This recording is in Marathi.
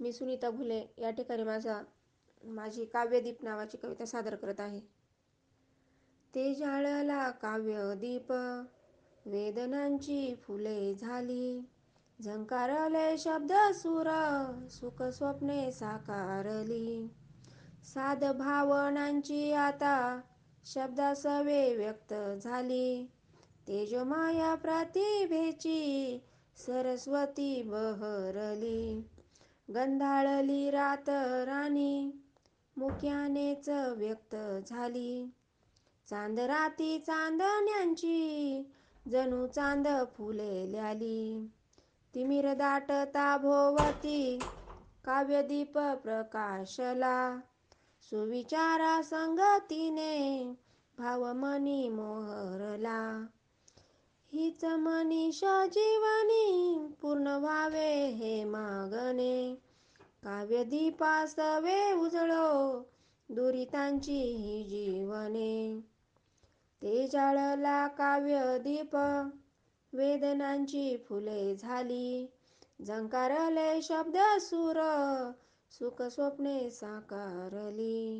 मी सुनीता घुले या ठिकाणी माझा माझी काव्यदीप नावाची कविता सादर करत आहे. ते जाळला काव्यदीप वेदनांची फुले झाली. झंकारले शब्द सुर सुख स्वप्ने साकारली. साध भावनांची आता शब्दासवे व्यक्त झाली. तेजोमय प्रतिभेची सरस्वती बहरली. गंधाळली रात राणी मुक्यानेच व्यक्त झाली. चांदराती चांदण्यांची जणू चांद फुलल्याली तिमिर दाटता भोवती काव्यदीप प्रकाशला. सुविचारा संगतीने भाव मनी मोहरला. हरीच मनीषा जीवनी पूर्ण व्हावे हे मागणे. काव्यदीपासवे उजळो दुरितांची ही जीवने. ते जाळला काव्यदीप वेदनांची फुले झाली. झंकारले शब्द सुर सुख स्वप्ने साकारली.